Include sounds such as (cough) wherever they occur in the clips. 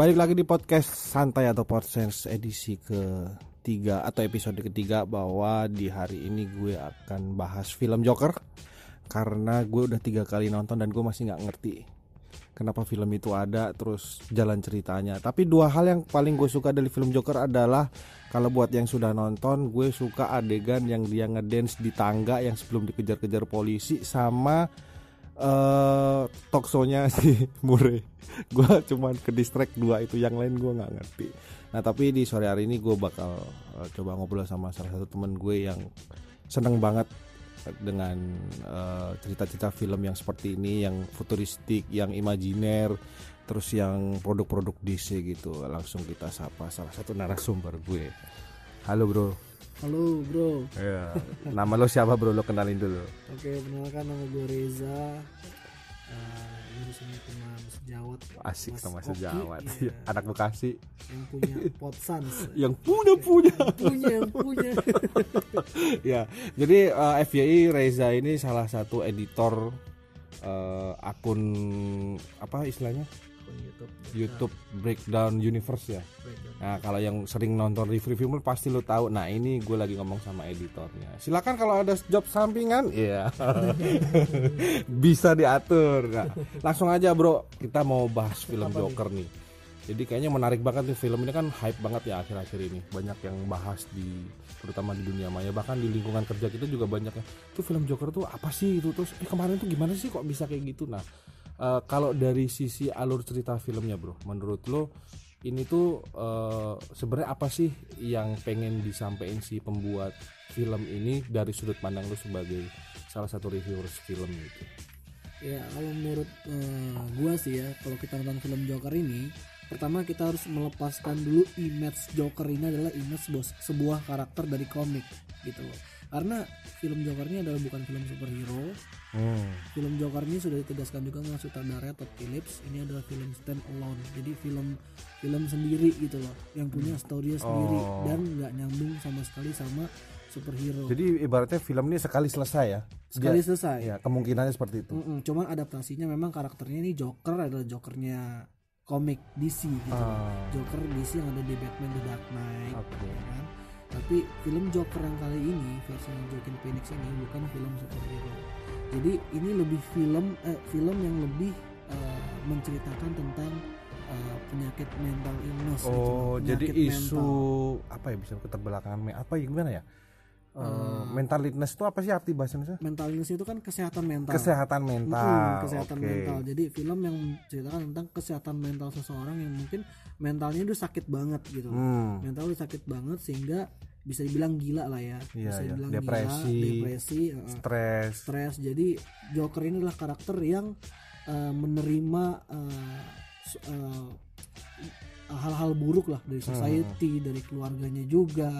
Balik lagi di podcast santai atau podcast edisi ketiga atau episode ketiga bahwa di hari ini gue akan bahas film Joker karena gue udah tiga kali nonton dan gue masih nggak ngerti kenapa film itu ada terus jalan ceritanya. Tapi dua hal yang paling gue suka dari film Joker adalah kalau buat yang sudah nonton gue suka adegan yang dia ngedance di tangga yang sebelum dikejar-kejar polisi sama uh, talkshow-nya (laughs) si Mure gue cuman ke distract dua itu yang lain gue nggak ngerti. Nah tapi di sore hari ini gue bakal uh, coba ngobrol sama salah satu temen gue yang seneng banget dengan uh, cerita-cerita film yang seperti ini yang futuristik yang imajiner terus yang produk-produk DC gitu. Langsung kita sapa salah satu narasumber gue. Halo bro Halo bro. Ya. Nama lo siapa bro? Lo kenalin dulu. Oke, perkenalkan nama gue Reza. Uh, ini teman sejawat. Asik sama sejawat. Ya. (laughs) Anak Bekasi. Yang punya pot sans. (laughs) yang punya punya. Yang punya yang punya. (laughs) ya, jadi uh, eh, FYI Reza ini salah satu editor uh, akun apa istilahnya? YouTube YouTube Breakdown Universe ya. Breakdown. Nah kalau yang sering nonton review-review pasti lo tahu. Nah ini gue lagi ngomong sama editornya. Silakan kalau ada job sampingan, iya (laughs) bisa diatur. Nah, langsung aja bro, kita mau bahas film Apa Joker nih? nih. Jadi kayaknya menarik banget nih film ini kan hype banget ya akhir-akhir ini. Banyak yang bahas di terutama di dunia maya bahkan di lingkungan kerja kita juga banyak ya. Itu film Joker tuh apa sih itu terus eh kemarin tuh gimana sih kok bisa kayak gitu. Nah, uh, kalau dari sisi alur cerita filmnya bro menurut lo ini tuh uh, sebenarnya apa sih yang pengen disampaikan si pembuat film ini dari sudut pandang lo sebagai salah satu reviewers film gitu ya kalau menurut uh, gua sih ya kalau kita nonton film Joker ini pertama kita harus melepaskan dulu image Joker ini adalah image sebuah karakter dari komik gitu loh karena film Joker ini adalah bukan film superhero hmm. film Joker ini sudah ditegaskan juga sama sutradara Todd Phillips ini adalah film stand alone jadi film film sendiri gitu loh yang punya story sendiri oh. dan nggak nyambung sama sekali sama superhero jadi ibaratnya film ini sekali selesai ya sekali Dia, selesai ya kemungkinannya seperti itu mm -mm, cuman adaptasinya memang karakternya ini Joker adalah Jokernya komik DC gitu uh. Joker DC yang ada di Batman The Dark Knight okay. ya kan tapi film Joker yang kali ini versi Joaquin Phoenix ini bukan film superhero jadi ini lebih film eh, film yang lebih uh, menceritakan tentang uh, penyakit mental illness gitu oh gitu. jadi isu mental. apa ya bisa keterbelakangan apa ya gimana ya Uh, mental illness itu apa sih arti bahasanya? Mental illness itu kan kesehatan mental. Kesehatan mental. Hmm, kesehatan okay. mental. Jadi film yang menceritakan tentang kesehatan mental seseorang yang mungkin mentalnya itu sakit banget gitu. Hmm. Mental itu sakit banget sehingga bisa dibilang gila lah ya. Iya, bisa iya. dibilang depresi, gila, depresi, stres. Stres. Jadi Joker ini adalah karakter yang uh, menerima uh, uh, hal-hal buruk lah dari society, hmm. dari keluarganya juga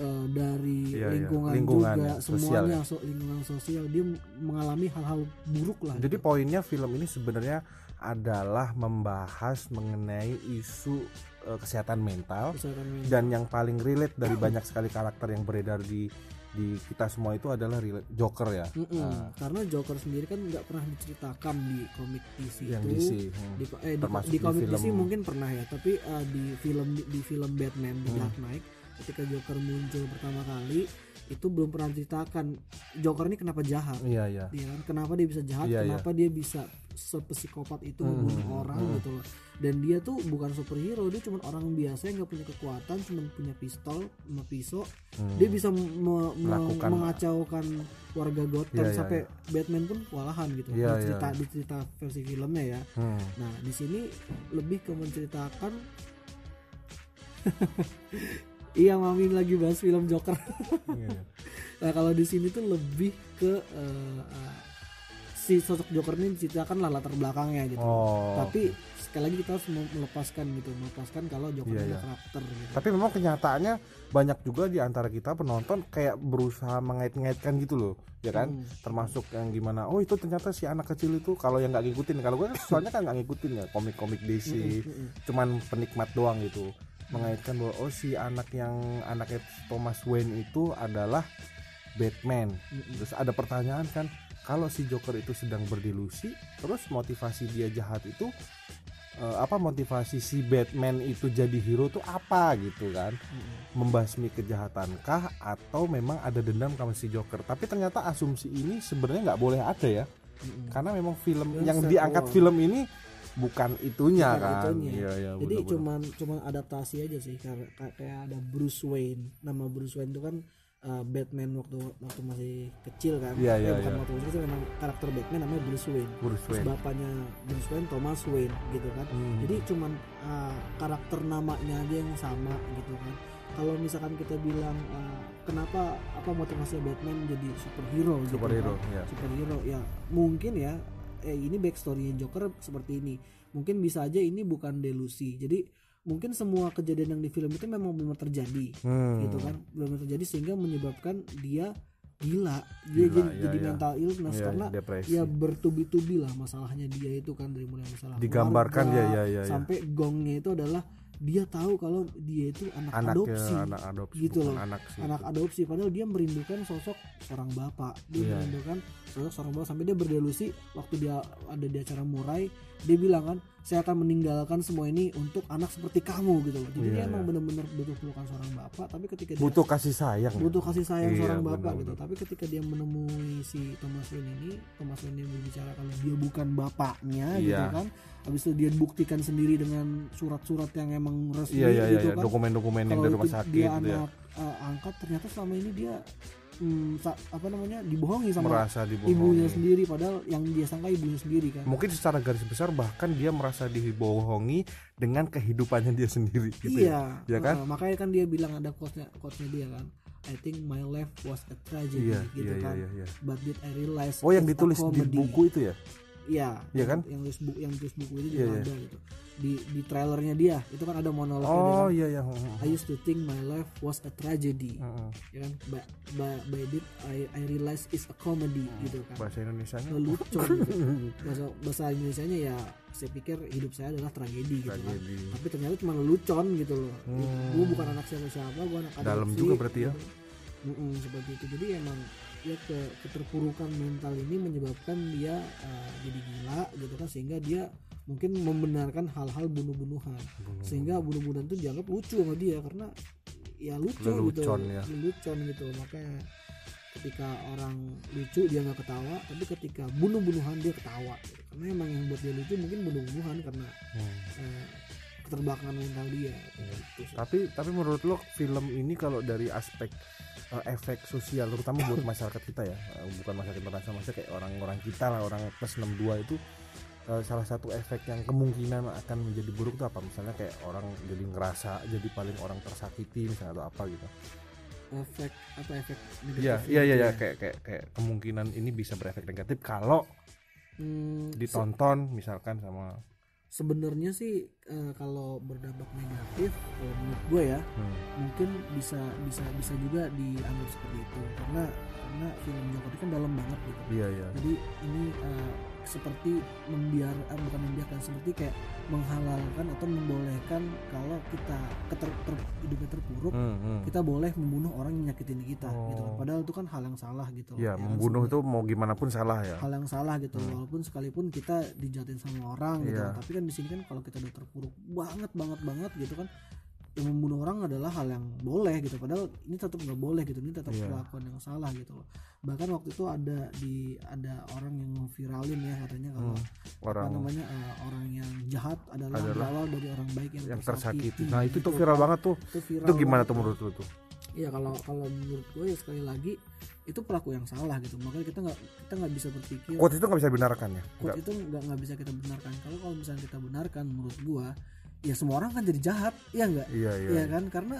uh, dari iya, lingkungan, iya. lingkungan juga ya, semuanya ya. so, lingkungan sosial dia mengalami hal-hal buruk lah jadi gitu. poinnya film ini sebenarnya adalah membahas mengenai isu uh, kesehatan, mental, kesehatan mental dan yang paling relate dari banyak sekali karakter yang beredar di di kita semua itu adalah Joker ya. Mm -mm. Nah. Karena Joker sendiri kan nggak pernah diceritakan di komik DC yang itu. DC, hmm. Di, eh, di, di komik di DC mungkin pernah ya, tapi uh, di film di, di film Batman The hmm. Dark Knight ketika Joker muncul pertama kali itu belum pernah diceritakan Joker ini kenapa jahat iya iya dia kan kenapa dia bisa jahat iya, iya. kenapa iya. dia bisa sepsikopat itu hmm, membunuh hmm, orang hmm. gitu loh dan dia tuh bukan superhero dia cuma orang biasa yang nggak punya kekuatan cuma punya pistol sama pisau hmm. dia bisa me me mengacaukan warga Gotham yeah, iya, sampai yeah. Batman pun kewalahan gitu yeah, di cerita yeah. di cerita versi filmnya ya hmm. nah di sini lebih ke menceritakan (laughs) (laughs) Iya mami lagi bahas film Joker. yeah. (laughs) nah kalau di sini tuh lebih ke uh, uh, si sosok Joker ini diceritakan lah latar belakangnya gitu. Oh. Tapi sekali lagi kita harus melepaskan gitu, melepaskan kalau Joker yeah, yeah. karakter. Gitu. Tapi memang kenyataannya banyak juga di antara kita penonton kayak berusaha mengait-ngaitkan gitu loh, ya kan? Hmm. Termasuk yang gimana? Oh itu ternyata si anak kecil itu kalau yang nggak ngikutin, kalau gue kan soalnya kan nggak ngikutin ya komik-komik DC, cuman penikmat doang gitu mengaitkan bahwa oh si anak yang anaknya Thomas Wayne itu adalah Batman. Terus ada pertanyaan kan, kalau si Joker itu sedang berdelusi, terus motivasi dia jahat itu eh, apa motivasi si Batman itu jadi hero tuh apa gitu kan? Membasmi kejahatankah atau memang ada dendam sama si Joker? Tapi ternyata asumsi ini sebenarnya nggak boleh ada ya. Karena memang film Ya, yang diangkat film ini bukan itunya Bukan kan itunya. Iya, iya, Jadi benar-benar. cuman cuman adaptasi aja sih karena kayak kayak ada Bruce Wayne. Nama Bruce Wayne itu kan uh, Batman waktu waktu masih kecil kan. Iya, Eh, iya, bukan iya. waktu masih kecil memang karakter Batman namanya Bruce Wayne. Bruce Terus Wayne bapaknya Bruce Wayne Thomas Wayne gitu kan. Hmm. Jadi cuman uh, karakter namanya aja yang sama gitu kan. Kalau misalkan kita bilang uh, kenapa apa motivasi Batman jadi superhero gitu superhero kan ya superhero ya mungkin ya eh ini backstory Joker seperti ini mungkin bisa aja ini bukan delusi jadi mungkin semua kejadian yang di film itu memang benar terjadi Hmm. gitu kan benar terjadi sehingga menyebabkan dia gila dia Gila, jadi, iya, jadi iya. mental illness Iya, karena depresi. ya bertubi-tubi lah masalahnya dia itu kan dari mulai masalah Digambarkan keluarga, ya, ya, ya, ya. sampai gongnya itu adalah dia tahu kalau dia itu anak anaknya adopsi anak adopsi gitu loh. anak sih anak adopsi padahal dia merindukan sosok seorang bapak dia Iya. merindukan sosok seorang bapak sampai dia berdelusi waktu dia ada di acara murai dia bilang kan saya akan meninggalkan semua ini untuk anak seperti kamu gitu loh. Jadi Iya, dia emang iya. benar-benar butuh pelukan seorang bapak tapi ketika dia butuh kasih sayang. Butuh kasih sayang Iya, seorang bapak benar, gitu. tapi ketika dia menemui si Thomas Wayne ini Thomas Wayne ini berbicara kalau dia bukan bapaknya gitu Iya. kan. Habis itu dia buktikan sendiri dengan surat-surat yang emang resmi iya iya iya gitu iya. kan. Dokumen-dokumen yang dari rumah sakit dia gitu ya. anak eh, angkat ternyata selama ini dia hmm, sa- apa namanya dibohongi sama merasa dibohongi. ibunya sendiri padahal yang dia sangka ibunya sendiri kan? Mungkin secara garis besar bahkan dia merasa dibohongi dengan kehidupannya dia sendiri gitu iya ya kan? eh, makanya kan dia bilang ada quote-nya quote dia kan? I think my life was a tragedy iya gitu iya, kan? iya iya. Iya but did I realize oh yang ditulis di buku itu ya Iya, Iya kan? Yang tulis buku yang tulis buku itu juga iya. ada gitu. Di di trailernya dia itu kan ada monolognya oh kan. iya iya I used to think my life was a tragedy, Heeh. ya kan? But, but, by it I I realize it's a comedy gitu kan. bahasa Indonesia Lelucon (laughs) gitu. Bahasa bahasa Indonesianya ya saya pikir hidup saya adalah tragedi gitu kan. Tapi ternyata cuma lelucon gitu loh. Hmm. Gue bukan anak siapa-siapa, gue anak Dalam adopsi, juga berarti ya? gitu. Mm-mm, seperti itu. Jadi emang ya ke keterpurukan mental ini menyebabkan dia uh, jadi gila gitu kan sehingga dia mungkin membenarkan hal-hal bunuh-bunuhan sehingga bunuh-bunuhan itu dianggap lucu sama dia karena ya lucu gitu Lelucon ya. lelucon gitu makanya ketika orang lucu dia nggak ketawa tapi ketika bunuh-bunuhan dia ketawa gitu. karena emang yang buat dia lucu mungkin bunuh-bunuhan karena Hmm. eh, mental dia gitu tapi tapi menurut lo film ini kalau dari aspek eh, efek sosial terutama buat masyarakat kita ya. Eh, bukan masyarakat internasional maksudnya kayak orang-orang kita lah orang plus 62 itu eh, salah satu efek yang kemungkinan akan menjadi buruk itu apa? Misalnya kayak orang jadi ngerasa jadi paling orang tersakiti misalnya atau apa gitu. Efek apa efek iya negatif iya iya gitu iya ya. kayak kayak kayak kemungkinan ini bisa berefek negatif kalau Hmm, ditonton misalkan sama sebenarnya sih eh, kalau berdampak negatif kalau menurut gue ya hmm, mungkin bisa bisa bisa juga dianggap seperti itu. Karena karena film Joker itu kan dalam banget gitu. Iya iya. Jadi ini eh, seperti membiar eh, bukan membiarkan seperti kayak menghalalkan atau membolehkan kalau kita keter, ter- hidupnya terpuruk Hmm, hmm. kita boleh membunuh orang yang nyakitin kita gitu kan Oh. padahal itu kan hal yang salah gitu ya kan? membunuh itu mau gimana pun salah ya hal yang salah gitu Hmm. walaupun sekalipun kita dijatin sama orang gitu Iya. tapi kan di sini kan kalau kita udah terpuruk banget banget banget gitu kan yang membunuh orang adalah hal yang boleh gitu padahal ini tetap nggak boleh gitu ini tetap Iya. perlakuan yang salah gitu loh bahkan waktu itu ada di ada orang yang viralin ya katanya kalau Hmm, apa orang namanya eh, orang yang jahat adalah, Adalah berawal dari orang baik yang, yang tersakiti. tersakiti Nah itu tuh Gitu viral banget tuh. itu viral Itu gimana banget tuh menurut lu tuh? Iya kalau kalau menurut gue ya sekali lagi itu pelaku yang salah gitu makanya kita nggak kita nggak bisa berpikir Quote itu nggak bisa dibenarkan ya? Quote itu nggak nggak bisa kita benarkan kalau kalau misalnya kita benarkan menurut gua ya semua orang kan jadi jahat ya nggak? Iya iya. Iya kan? Karena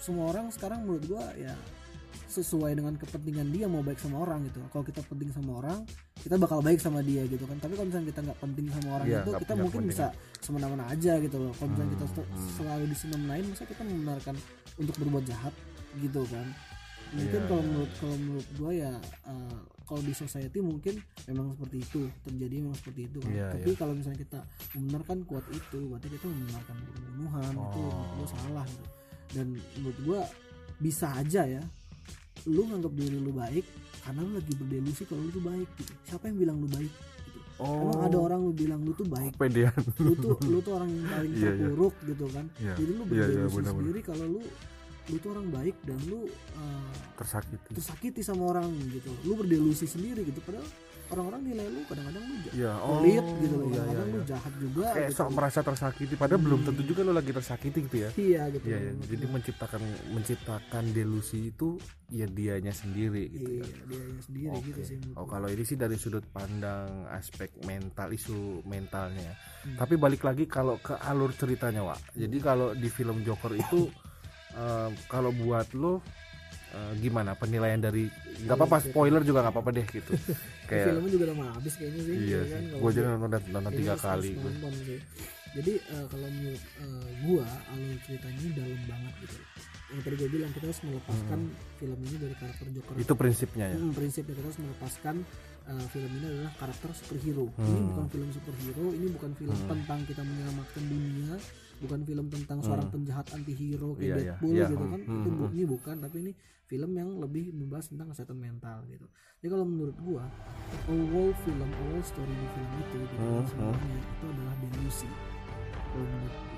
semua orang sekarang menurut gua ya sesuai dengan kepentingan dia mau baik sama orang gitu. Kalau kita penting sama orang kita bakal baik sama dia gitu kan. Tapi kalau misalnya kita nggak penting sama orang Iya, itu kita mungkin bisa semena-mena aja gitu loh. Kalau misalnya kita Hmm, hmm. selalu disenam-senain masa kita membenarkan untuk berbuat jahat gitu kan? Mungkin Iya, kalau iya, menurut kalau menurut gua ya eh, kalau di society mungkin memang seperti itu terjadi memang seperti itu kan Iya, tapi kalau misalnya kita membenarkan kuat itu berarti kita membenarkan pembunuhan itu Oh. menurut gua salah gitu dan menurut gua bisa aja ya lu nganggap diri lu baik karena lu lagi berdelusi kalau lu tuh baik gitu siapa yang bilang lu baik gitu Oh. emang ada orang lu bilang lu tuh baik pedean. lu tuh lu tuh orang yang paling (laughs) Iya, iya. terpuruk gitu kan Iya. jadi lu Iya, iya, berdelusi benar-benar. sendiri kalau lu lu tuh orang baik dan lu uh, Tersakiti. tersakiti sama orang gitu lu berdelusi sendiri gitu padahal orang-orang nilai lu kadang-kadang lu ja- Iya, oh. pelit gitu loh Iya, iya, kadang-kadang lu iya. jahat juga Kayak gitu. sok merasa tersakiti padahal belum tentu juga lo lagi tersakiti gitu ya. iya gitu Iya, iya. Jadi menciptakan menciptakan delusi itu ya dianya sendiri gitu iya ya. dia sendiri Oke. gitu sih Oh kalau ini sih dari sudut pandang aspek mental isu mentalnya. ya. Hmm. Tapi balik lagi kalau ke alur ceritanya, Wak. Jadi kalau di film Joker itu (laughs) kalau buat lo eh, gimana penilaian dari nggak apa-apa spoiler juga nggak apa-apa deh gitu. (laughs) Kayak filmnya juga udah mau habis kayaknya sih iya ya sih. kan? Gue aja dia- nonton, nonton kayaknya tiga kali. nonton sih. jadi eh, kalau menurut eh, gua alur ceritanya ini dalam banget gitu yang tadi gue bilang kita harus melepaskan film ini dari karakter Joker Hmm. Itu prinsipnya ya. Hmm, prinsipnya kita harus melepaskan uh, film ini adalah karakter superhero. Ini Hmm. bukan film superhero, ini bukan film tentang kita menyelamatkan dunia, bukan film tentang seorang penjahat anti-hero kayak Hmm. Iya, Deadpool iya, gitu hmm, kan. hmm, Itu hmm. bu- ini bukan, tapi ini film yang lebih membahas tentang kesehatan mental gitu. Jadi kalau menurut gua, awal film, awal story di film itu gitu Hmm, sebenarnya itu adalah delusi. Kalau menurut gua.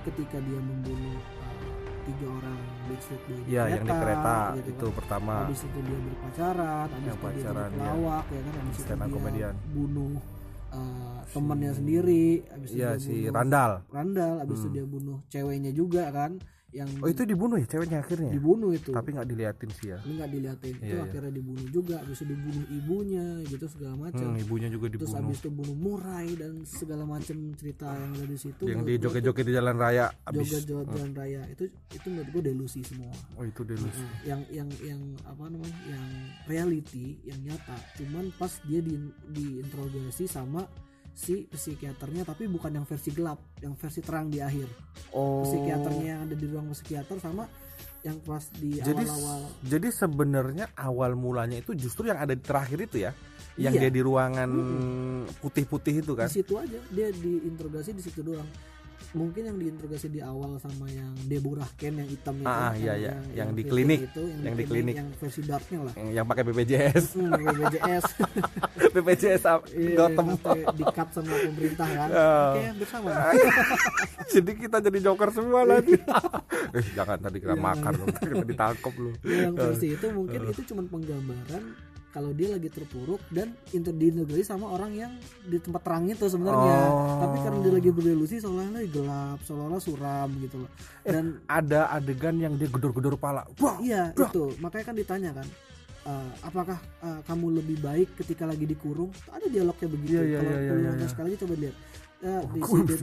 Ketika dia membunuh uh, tiga orang Backstreet Boy di Iya, yang di kereta gitu itu kan pertama. habis itu dia berpacaran habis Yang itu dia iya. pelawak ya kan habis itu dia comedian. bunuh uh, temannya sendiri habis itu Iya dia si bunuh. Randall habis itu Hmm. dia bunuh ceweknya juga kan yang Oh itu dibunuh ya ceweknya akhirnya. ya? dibunuh itu Tapi nggak diliatin sih ya. ini nggak diliatin itu Iya, iya. akhirnya dibunuh juga itu dibunuh ibunya gitu segala macam Hmm, ibunya juga terus dibunuh. habis itu bunuh Murai dan segala macam cerita yang ada di situ Yang di joget-joget di jalan raya abis. joget-joget jalan raya itu itu menurut gue delusi semua Oh itu delusi. Nah, yang yang yang apa namanya yang reality yang nyata cuman pas dia di diinterogasi sama si psikiaternya tapi bukan yang versi gelap yang versi terang di akhir Oh. psikiaternya yang ada di ruang psikiater sama yang pas di Jadi awal-awal jadi sebenarnya awal mulanya itu justru yang ada di terakhir itu ya. Yang Iya. dia di ruangan putih-putih itu kan. di situ aja dia diinterogasi di situ doang mungkin yang diinterogasi di awal sama yang Deborah Ken yang hitam itu Ah, ah, iya, yang- iya. yang, Yang di PT klinik. itu, yang, Yang di di klinik klinik. yang versi darknya lah Yang, yang pakai BPJS. hmm, BPJS BPJS (laughs) Iya, Gotham. di-cut sama pemerintah kan. Oh. Oke, bersama. (laughs) jadi kita jadi joker semua lagi. (laughs) eh jangan tadi kira Jangan. makar dong. Kita ditangkap lu. yang versi itu mungkin itu cuma penggambaran kalau dia lagi terpuruk dan inter diinterogasi sama orang yang di tempat terang itu sebenarnya. Oh. Tapi karena dia lagi berdelusi seolah-olah gelap, seolah-olah suram gitu loh. Dan Ada adegan yang dia gedor-gedor pala. Wah, iya Dah. itu, makanya kan ditanya kan eh, apakah eh, kamu lebih baik ketika lagi dikurung? Ada dialognya begitu. Iya, iya, Kalau kalau iya, nonton iya. sekali lagi coba lihat. Eh, di (laughs) gua si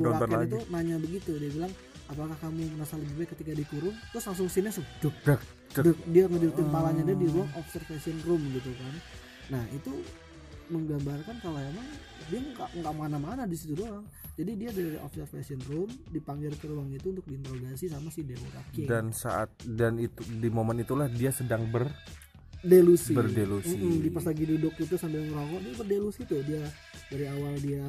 itu nanya begitu, dia bilang apakah kamu merasa lebih baik ketika dikurung? Terus langsung langsung duk, dek. duk, dia ngediutin palanya dia di ruang observation room gitu kan. Nah itu menggambarkan kalau emang dia nggak nggak mana-mana di situ doang. Jadi dia dari observation room dipanggil ke ruang itu untuk diinterogasi sama si Deborah King. Dan saat dan itu di momen itulah dia sedang ber delusi Berdelusi. Mm-mm, di pas lagi duduk itu sambil ngerokok dia berdelusi tuh dia dari awal dia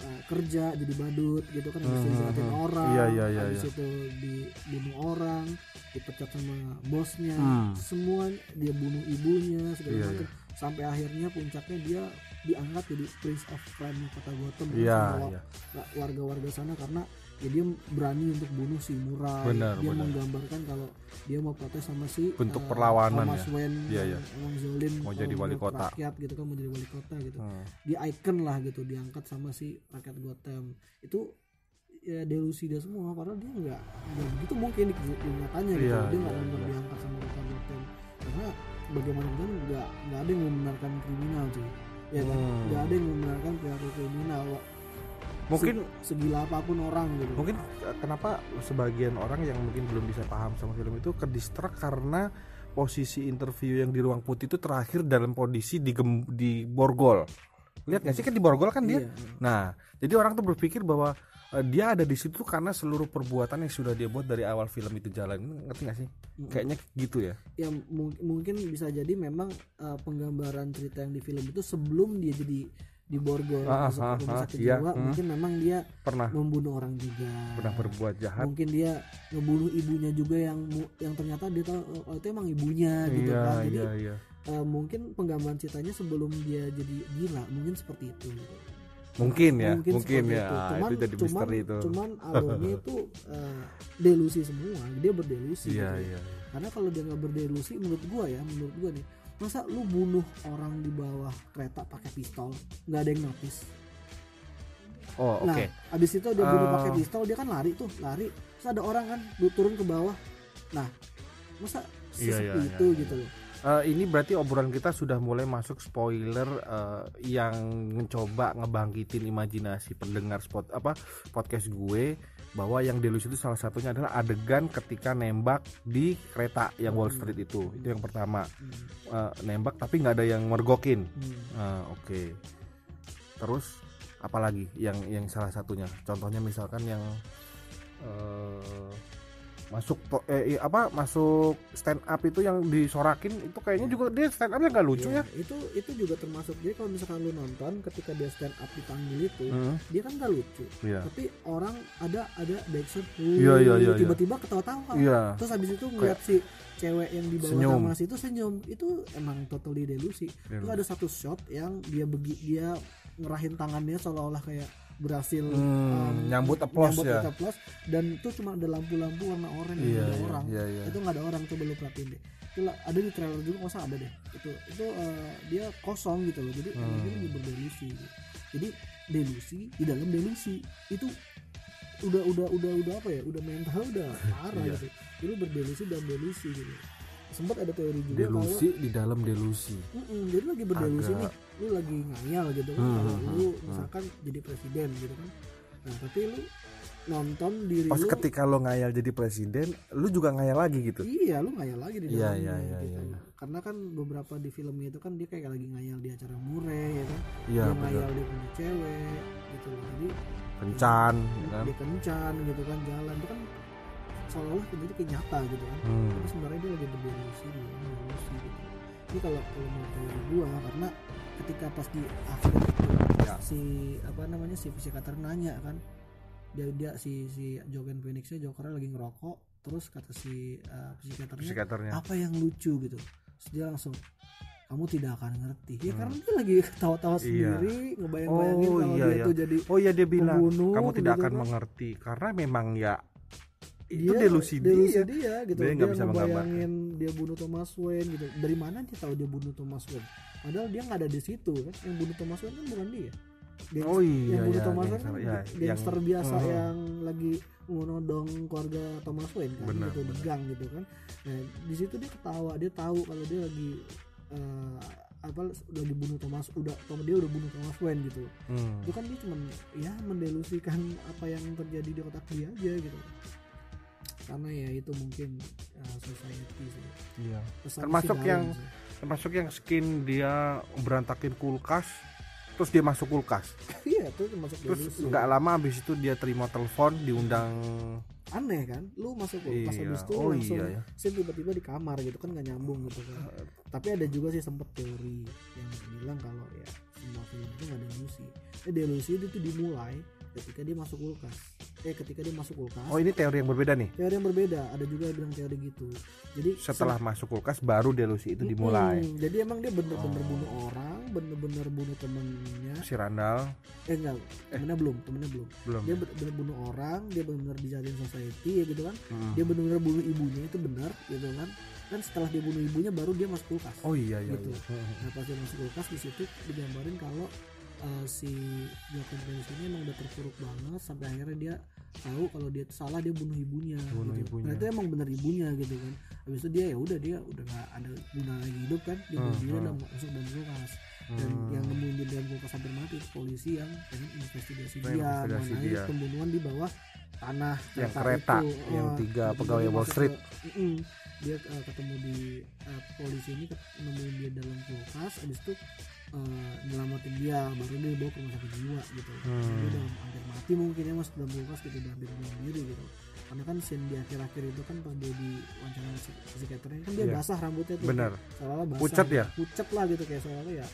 uh, kerja jadi badut gitu kan habis itu Hmm, dijahatin hmm. orang Iya, iya, iya, habis iya. itu dibunuh orang dipecat sama bosnya Hmm. semua dia bunuh ibunya segala Iya, macam sampai akhirnya puncaknya dia diangkat jadi prince of crime kota Gotham kan, Iya, sama iya. wa- warga-warga sana karena ya dia berani untuk bunuh si Murai Benar, dia benar. menggambarkan kalau dia mau protes sama si Bentuk eh, perlawanan Thomas ya. Wayne Iya, iya. emang zolim Mau kalau jadi wali kota. rakyat gitu kan mau jadi wali kota gitu Hmm. dia icon lah gitu diangkat sama si rakyat Gotham itu ya delusi dia semua padahal dia nggak nggak begitu mungkin di, nyatanya gitu Iya, dia nggak iya, benar iya. diangkat sama rakyat Gotham karena bagaimanapun nggak nggak ada yang membenarkan kriminal cuy ya kan Hmm. nggak ada yang membenarkan perilaku kriminal Mungkin Se- segila apa pun orang gitu. mungkin eh, kenapa sebagian orang yang mungkin belum bisa paham sama film itu kedistrak karena posisi interview yang di ruang putih itu terakhir dalam kondisi di gem- di borgol. Lihat nggak sih? Kan di borgol kan dia. Iya. nah jadi orang tuh berpikir bahwa eh, dia ada di situ karena seluruh perbuatan yang sudah dia buat dari awal film itu jalan. Ngerti nggak sih? Kayaknya gitu ya. Ya mung- mungkin bisa jadi memang uh, penggambaran cerita yang di film itu sebelum dia jadi di borgol Ah, masuk ah, rumah ah, sakit iya, jiwa hmm. mungkin memang dia pernah. membunuh orang juga. Pernah berbuat jahat. Mungkin dia ngebunuh ibunya juga yang yang ternyata dia tahu oh itu emang ibunya gitu iya kan. Jadi iya iya. eh, mungkin penggambaran ceritanya sebelum dia jadi gila mungkin seperti itu gitu. mungkin ya Mungkin mungkin, ya. itu. Ah, Cuman, itu jadi cuman, misteri itu. cuman (laughs) alurnya itu eh, delusi semua. Dia berdelusi iya gitu. iya. Karena kalau dia nggak berdelusi menurut gua ya menurut gua nih masa lu bunuh orang di bawah kereta pakai pistol? Nggak ada yang notice. Oh oke. nah abis itu dia bunuh Eh. pakai pistol dia kan lari tuh lari. Terus ada orang kan lu turun ke bawah. Nah masa Iya, sesepi iya, itu iya, gitu loh. Eh, ini berarti obrolan kita sudah mulai masuk spoiler eh, yang mencoba ngebangkitin imajinasi pendengar spot apa podcast gue bahwa yang delusi itu salah satunya adalah adegan ketika nembak di kereta yang Wall Street itu. Itu yang pertama. Hmm, Eh, nembak tapi nggak ada yang mergokin. Hmm. Ah, oke. Terus apalagi yang yang salah satunya? Contohnya misalkan yang eh, masuk to- eh, apa masuk stand up itu yang disorakin itu kayaknya juga dia stand upnya nggak lucu Iya, ya? itu itu juga termasuk jadi kalau misalkan lu nonton ketika dia stand up dipanggil itu Hmm, dia kan nggak lucu. Iya. Tapi orang ada ada backshot Iya, iya, iya, iya. tiba-tiba ketawa-tawa. Iya. Terus habis itu ngeliat si cewek yang di bawah Senyum. tamas itu senyum. Itu emang totally delusi. Delusi. itu ada satu shot yang dia begi dia ngerahin tangannya seolah-olah kayak berhasil Hmm, um, nyambut applause nyambut ya. applause, dan itu cuma ada lampu-lampu warna oranye iya ada iya, orang. iya iya. Itu nggak ada orang coba lu perhatiin deh. Itu ada di trailer juga masa ada deh? Itu itu uh, dia kosong gitu loh. Jadi Hmm. lagi berdelusi gitu. jadi delusi di dalam delusi itu udah udah udah udah apa ya? Udah mental udah parah Iya. gitu. Jadi berdelusi dan delusi gitu sempat ada teori juga delusi di dalam delusi kalau Mm-mm, jadi lagi berdelusi Agak- nih lu lagi ngayal gitu kan Hmm, kalau hmm, lu hmm. misalkan jadi presiden gitu kan nah tapi lu nonton diri pas lu ketika lo ngayal jadi presiden lu juga ngayal lagi gitu Iya, lu ngayal lagi di Iya, dalamnya iya, iya, gitu. iya, iya. Karena kan beberapa di filmnya itu kan dia kayak lagi ngayal di acara mure ya kan. iya dia ngayal dia punya cewek gitu loh. Jadi kencan ya kan dia kencan gitu kan jalan itu kan seolah-olah jadi kayak nyata gitu kan. Hmm. Tapi sebenarnya dia lagi berdelusi di dalam delusi gitu. Ini kalau kalau menurut teori gua karena ketika pas di akhir itu Ya. si apa namanya si psikater nanya kan dia dia si si Joaquin Phoenixnya Jokernya lagi ngerokok terus kata si uh, psikiaternya psikiaternya apa yang lucu gitu terus dia langsung kamu tidak akan ngerti ya Hmm. karena dia lagi ketawa-tawa Iya. sendiri ngebayang-bayangin Oh, kalau iya, dia iya. tuh jadi oh iya dia bilang Pembunuh, kamu tidak akan kan. mengerti karena memang ya itu dia delusi, delusi dia. dia gitu. Dia dia, nggak bisa ngebayangin dia bunuh Thomas Wayne gitu. Dari mana dia tahu dia bunuh Thomas Wayne? Padahal dia nggak ada di situ kan? Yang bunuh Thomas Wayne kan bukan dia. Gangster- oh iya yang bunuh ya, Thomas Wayne gangster, kan ya, gangster yang- biasa Mhm. yang lagi menodong keluarga Thomas Wayne kan Benar, gitu di benar. gang gitu kan. Nah di situ dia ketawa dia tahu kalau dia lagi eh, apa udah dibunuh Thomas udah dia udah bunuh Thomas Wayne gitu. Hmm. itu kan dia cuman ya mendelusikan apa yang terjadi di otak dia aja gitu karena ya itu mungkin uh, society sih. Iya. Pesan Termasuk yang- sih. termasuk yang skin dia berantakin kulkas terus dia masuk kulkas. (laughs) Iya itu termasuk terus nggak lama habis itu dia terima telepon diundang. Aneh kan? Lu masuk kulkas iya. habis itu oh langsung iya ya sih tiba-tiba di kamar gitu kan nggak nyambung gitu kan. Tapi ada juga sih sempet teori yang bilang kalau ya semua film itu nggak delusi eh delusi itu tuh dimulai ketika dia masuk kulkas. Eh ketika dia masuk kulkas. Oh ini teori yang berbeda nih. Teori yang berbeda. Ada juga yang bilang teori gitu. Jadi setelah masuk kulkas baru delusi itu dimulai. Mm-mm. jadi emang dia bener-bener Oh. bunuh orang bener-bener bunuh temennya. Si Randall. Eh enggak. Temennya belum temennya belum. Belum dia bener-bener bunuh orang dia bener-bener dijadiin society ya gitu kan. Mm. dia bener-bener bunuh ibunya itu benar gitu kan. Dan setelah dia bunuh ibunya baru dia masuk kulkas. Oh iya iya, Gitu. iya. nah pas dia masuk kulkas di situ digambarin kalau uh, si Joaquin Phoenix ini emang udah terpuruk banget sampai akhirnya dia tahu kalau dia salah dia bunuh ibunya Bunuh gitu. ibunya. nah itu emang bener ibunya gitu kan habis itu dia ya udah dia udah nggak ada guna lagi hidup kan dia bunuh Hmm, diri hmm. dan masuk dalam kulkas dan Hmm. yang nemuin dia dalam kulkas hampir mati itu polisi yang pengen investigasi dia mengenai dia. pembunuhan di bawah tanah Yang kereta, itu. yang Oh, tiga jadi pegawai dia Wall Street. ke- Mm-mm. dia uh, ketemu di uh, polisi ini nemuin dia dalam kulkas habis itu uh, nyelamatin dia baru dia dibawa ke rumah sakit jiwa gitu Hmm. dia udah hampir mati mungkin ya mas dalam kulkas gitu udah hampir bunuh diri gitu karena kan scene di akhir-akhir itu kan pas dia di wawancara psikiaternya kan dia Iya. basah rambutnya tuh Benar. seolah basah Pucat ya? pucat lah gitu kayak seolah ya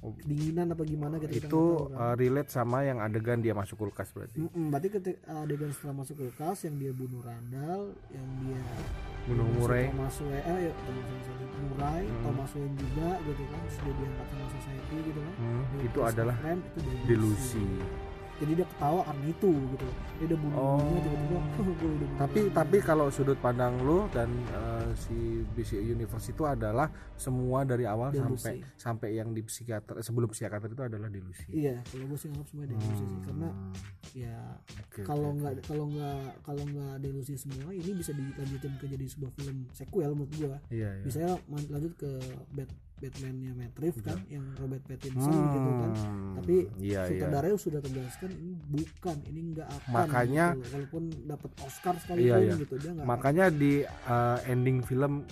Oh. kedinginan apa gimana gitu kita Itu tahu kan. uh, relate sama yang adegan dia masuk kulkas berarti. Mm-mm, berarti ketika adegan setelah masuk kulkas yang dia bunuh Randall yang dia Bunuh Murray. Thomas Wayne eh ya Thomas Wayne sorry. Murray Hmm. Thomas Wayne juga gitu kan dia diangkat sama society gitu kan Hmm, itu adalah Friend, itu delusi. delusi. Jadi dia ketawa karena itu gitu dia udah bunuh Oh. tiba-tiba "Huh, (laughs) gua udah bunuh Tapi bunuh." tapi kalau sudut pandang lu dan uh, si BC Universe itu adalah semua dari awal Delusi. sampai sampai yang di psikiater eh, sebelum psikiater itu adalah delusi. iya kalau gue sih nganggap semua delusi sih karena Hmm, ya kalau nggak kalau nggak kalau nggak delusi semua ini bisa dilanjutin ke jadi sebuah film sequel menurut gua Iya, iya. bisa lanjut ke Bat Batman-nya Matt Reeves kan yang Robert Pattinson Hmm, gitu kan tapi iya, iya. sutradaranya sudah tegaskan ini bukan ini nggak akan Makanya- gitu. walaupun dapat Oscar sekalipun Iya, iya. gitu dia nggak Makanya di uh, ending film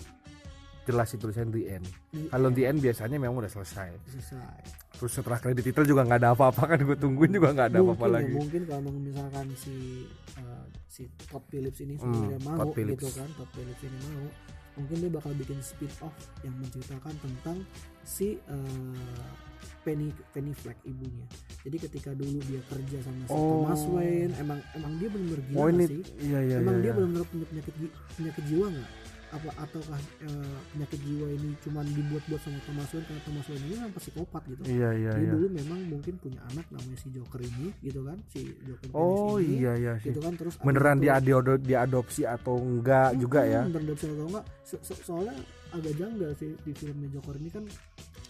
jelas itu tulisan the end. Di- Kalau the end biasanya memang udah selesai. akan selesai Terus setelah kredit title juga nggak ada apa-apa kan gue tungguin juga nggak ada apa-apa ya, lagi. mungkin kalau misalkan si uh, si Todd Phillips ini Hmm, sebenarnya mau Todd Phillips. gitu kan Todd Phillips ini mau mungkin dia bakal bikin spin off yang menceritakan tentang si uh, Penny Penny Fleck ibunya jadi ketika dulu dia kerja sama si Oh. Thomas Wayne emang emang dia benar-benar gila Oh ini sih iya iya emang iya. dia iya. benar-benar punya penyakit penyakit jiwa nggak apa ataukah eh, penyakit jiwa ini cuman dibuat-buat sama Thomas Wayne karena Thomas Wayne ini memang psikopat gitu Iya iya iya. dulu memang mungkin punya anak namanya si Joker ini gitu kan si Joker Oh ini, iya iya sih. gitu kan terus Beneran dia ado- diadopsi atau enggak juga ya? Hmm, beneran diadopsi atau enggak So- so- soalnya agak janggal sih di filmnya Joker ini kan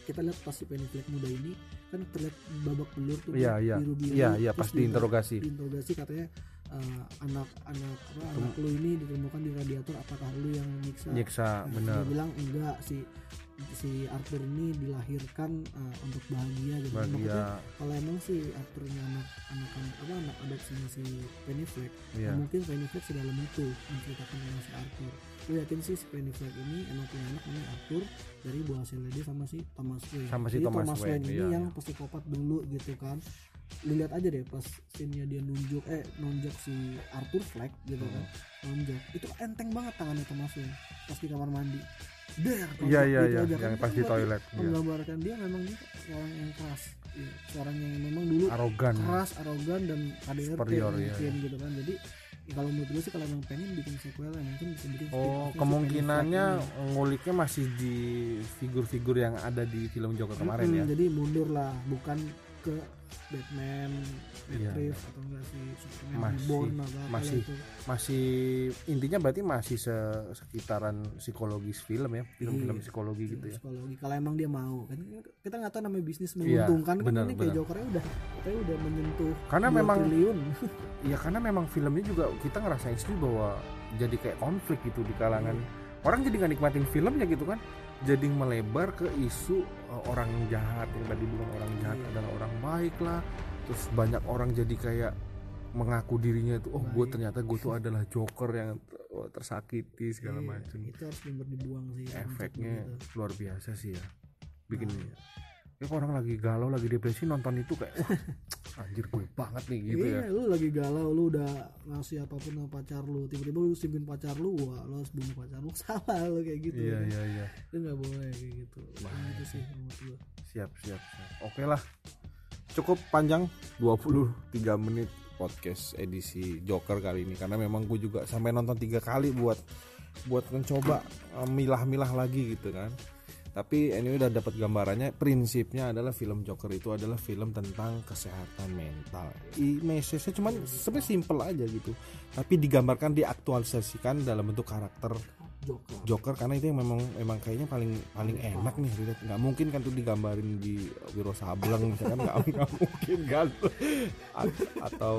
kita lihat pas si Penny Fleck muda ini kan terlihat babak belur tuh Iya iya. biru-biru Iya iya terus pas diinterogasi. diinterogasi katanya eh, anak anak apa anak lu ini ditemukan di radiator apakah lu yang nyiksa Nyiksa Nah, bener. dia bilang enggak si si Arthur ini dilahirkan eh, untuk bahagia gitu Bahagia. kalau emang si Arthurnya anak anak apa anak adopsinya si Penny Fleck Iya. mungkin Penny Fleck sedalam itu menceritakan tentang si Arthur lu yakin sih si Penny Fleck ini emang punya anak namanya Arthur dari buah hasilnya dia sama si Thomas Wayne Sama si Jadi Thomas Wayne, Wayne, ini iya, yang iya. psikopat dulu gitu kan lu lihat aja deh pas scene-nya dia nunjuk eh nunjuk si Arthur Fleck gitu kan Hmm. nunjuk itu enteng banget tangannya Wayne pas di kamar mandi Der, Iya iya gitu iya kan. yang pas di toilet. Iya. menggambarkan dia memang dia seorang yang keras Iya, seorang yang memang dulu Arogan. keras arogan dan KDRT Superior, iya, mungkin gitu kan jadi ya kalau menurut gue sih kalau emang pengen bikin sequel ya mungkin bisa bikin Oh, kemungkinannya nguliknya masih di figur-figur yang ada di film Joker kemarin Mm-mm, ya. jadi mundur lah bukan ke Batman, Matt Iya, Reeves atau enggak si Superman Masih- Reborn atau apa masih itu. Masih intinya berarti masih se- sekitaran psikologis film ya, film-film Iya, psikologi gitu ya. psikologi kalau emang dia mau kan kita nggak tahu namanya bisnis Iya, menguntungkan kan benar, ini kayak benar. Jokernya udah katanya udah menyentuh Karena 2 memang- triliun Ya karena memang filmnya juga kita ngerasain sendiri bahwa jadi kayak konflik gitu di kalangan orang jadi nggak nikmatin filmnya gitu kan jadi melebar ke isu uh, orang jahat. Yang tadi bilang orang jahat Iya. adalah orang baik lah. Terus banyak orang jadi kayak mengaku dirinya itu oh gue ternyata gue tuh (laughs) adalah joker yang oh, tersakiti segala Iya, macam itu harus bener dibuang sih konsep efeknya luar biasa sih ya bikin Nah, ya orang lagi galau lagi depresi nonton itu kayak wah (laughs) anjir gue banget nih gitu iya, ya. lu lagi galau, lu udah ngasih apa pun sama pacar lu, tiba-tiba lu singgung pacar lu, wah lu harus bunuh pacar lu, (laughs) salah lu kayak gitu. iya iya iya. Itu nggak boleh kayak gitu. Nah, itu sih menurut gua. siap siap siap. Oke lah. Cukup panjang 23 menit podcast edisi Joker kali ini. Karena memang gue juga sampai nonton tiga kali buat buat mencoba eh, milah-milah lagi gitu kan tapi anyway udah dapat gambarannya prinsipnya adalah film Joker itu adalah film tentang kesehatan mental. I message-nya cuman sebenarnya simple aja gitu. Tapi digambarkan diaktualisasikan dalam bentuk karakter Joker. Joker karena itu yang memang memang kayaknya paling paling enak nih relate. Nggak mungkin kan tuh digambarin di Wiro Sableng misalkan nggak nggak mungkin kan? A- atau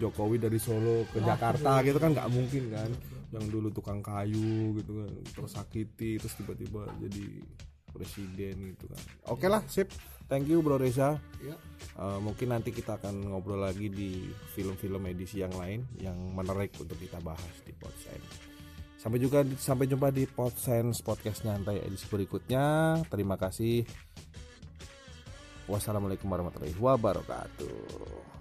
Jokowi dari Solo ke Jakarta gitu kan? Nggak mungkin kan yang dulu tukang kayu gitu kan tersakiti terus tiba-tiba jadi presiden gitu kan oke lah sip thank you Bro Reza Ya. Uh, mungkin nanti kita akan ngobrol lagi di film-film edisi yang lain yang menarik untuk kita bahas di podcast Sampai juga sampai jumpa di Podsense podcast nyantai edisi berikutnya. Terima kasih. Wassalamualaikum warahmatullahi wabarakatuh.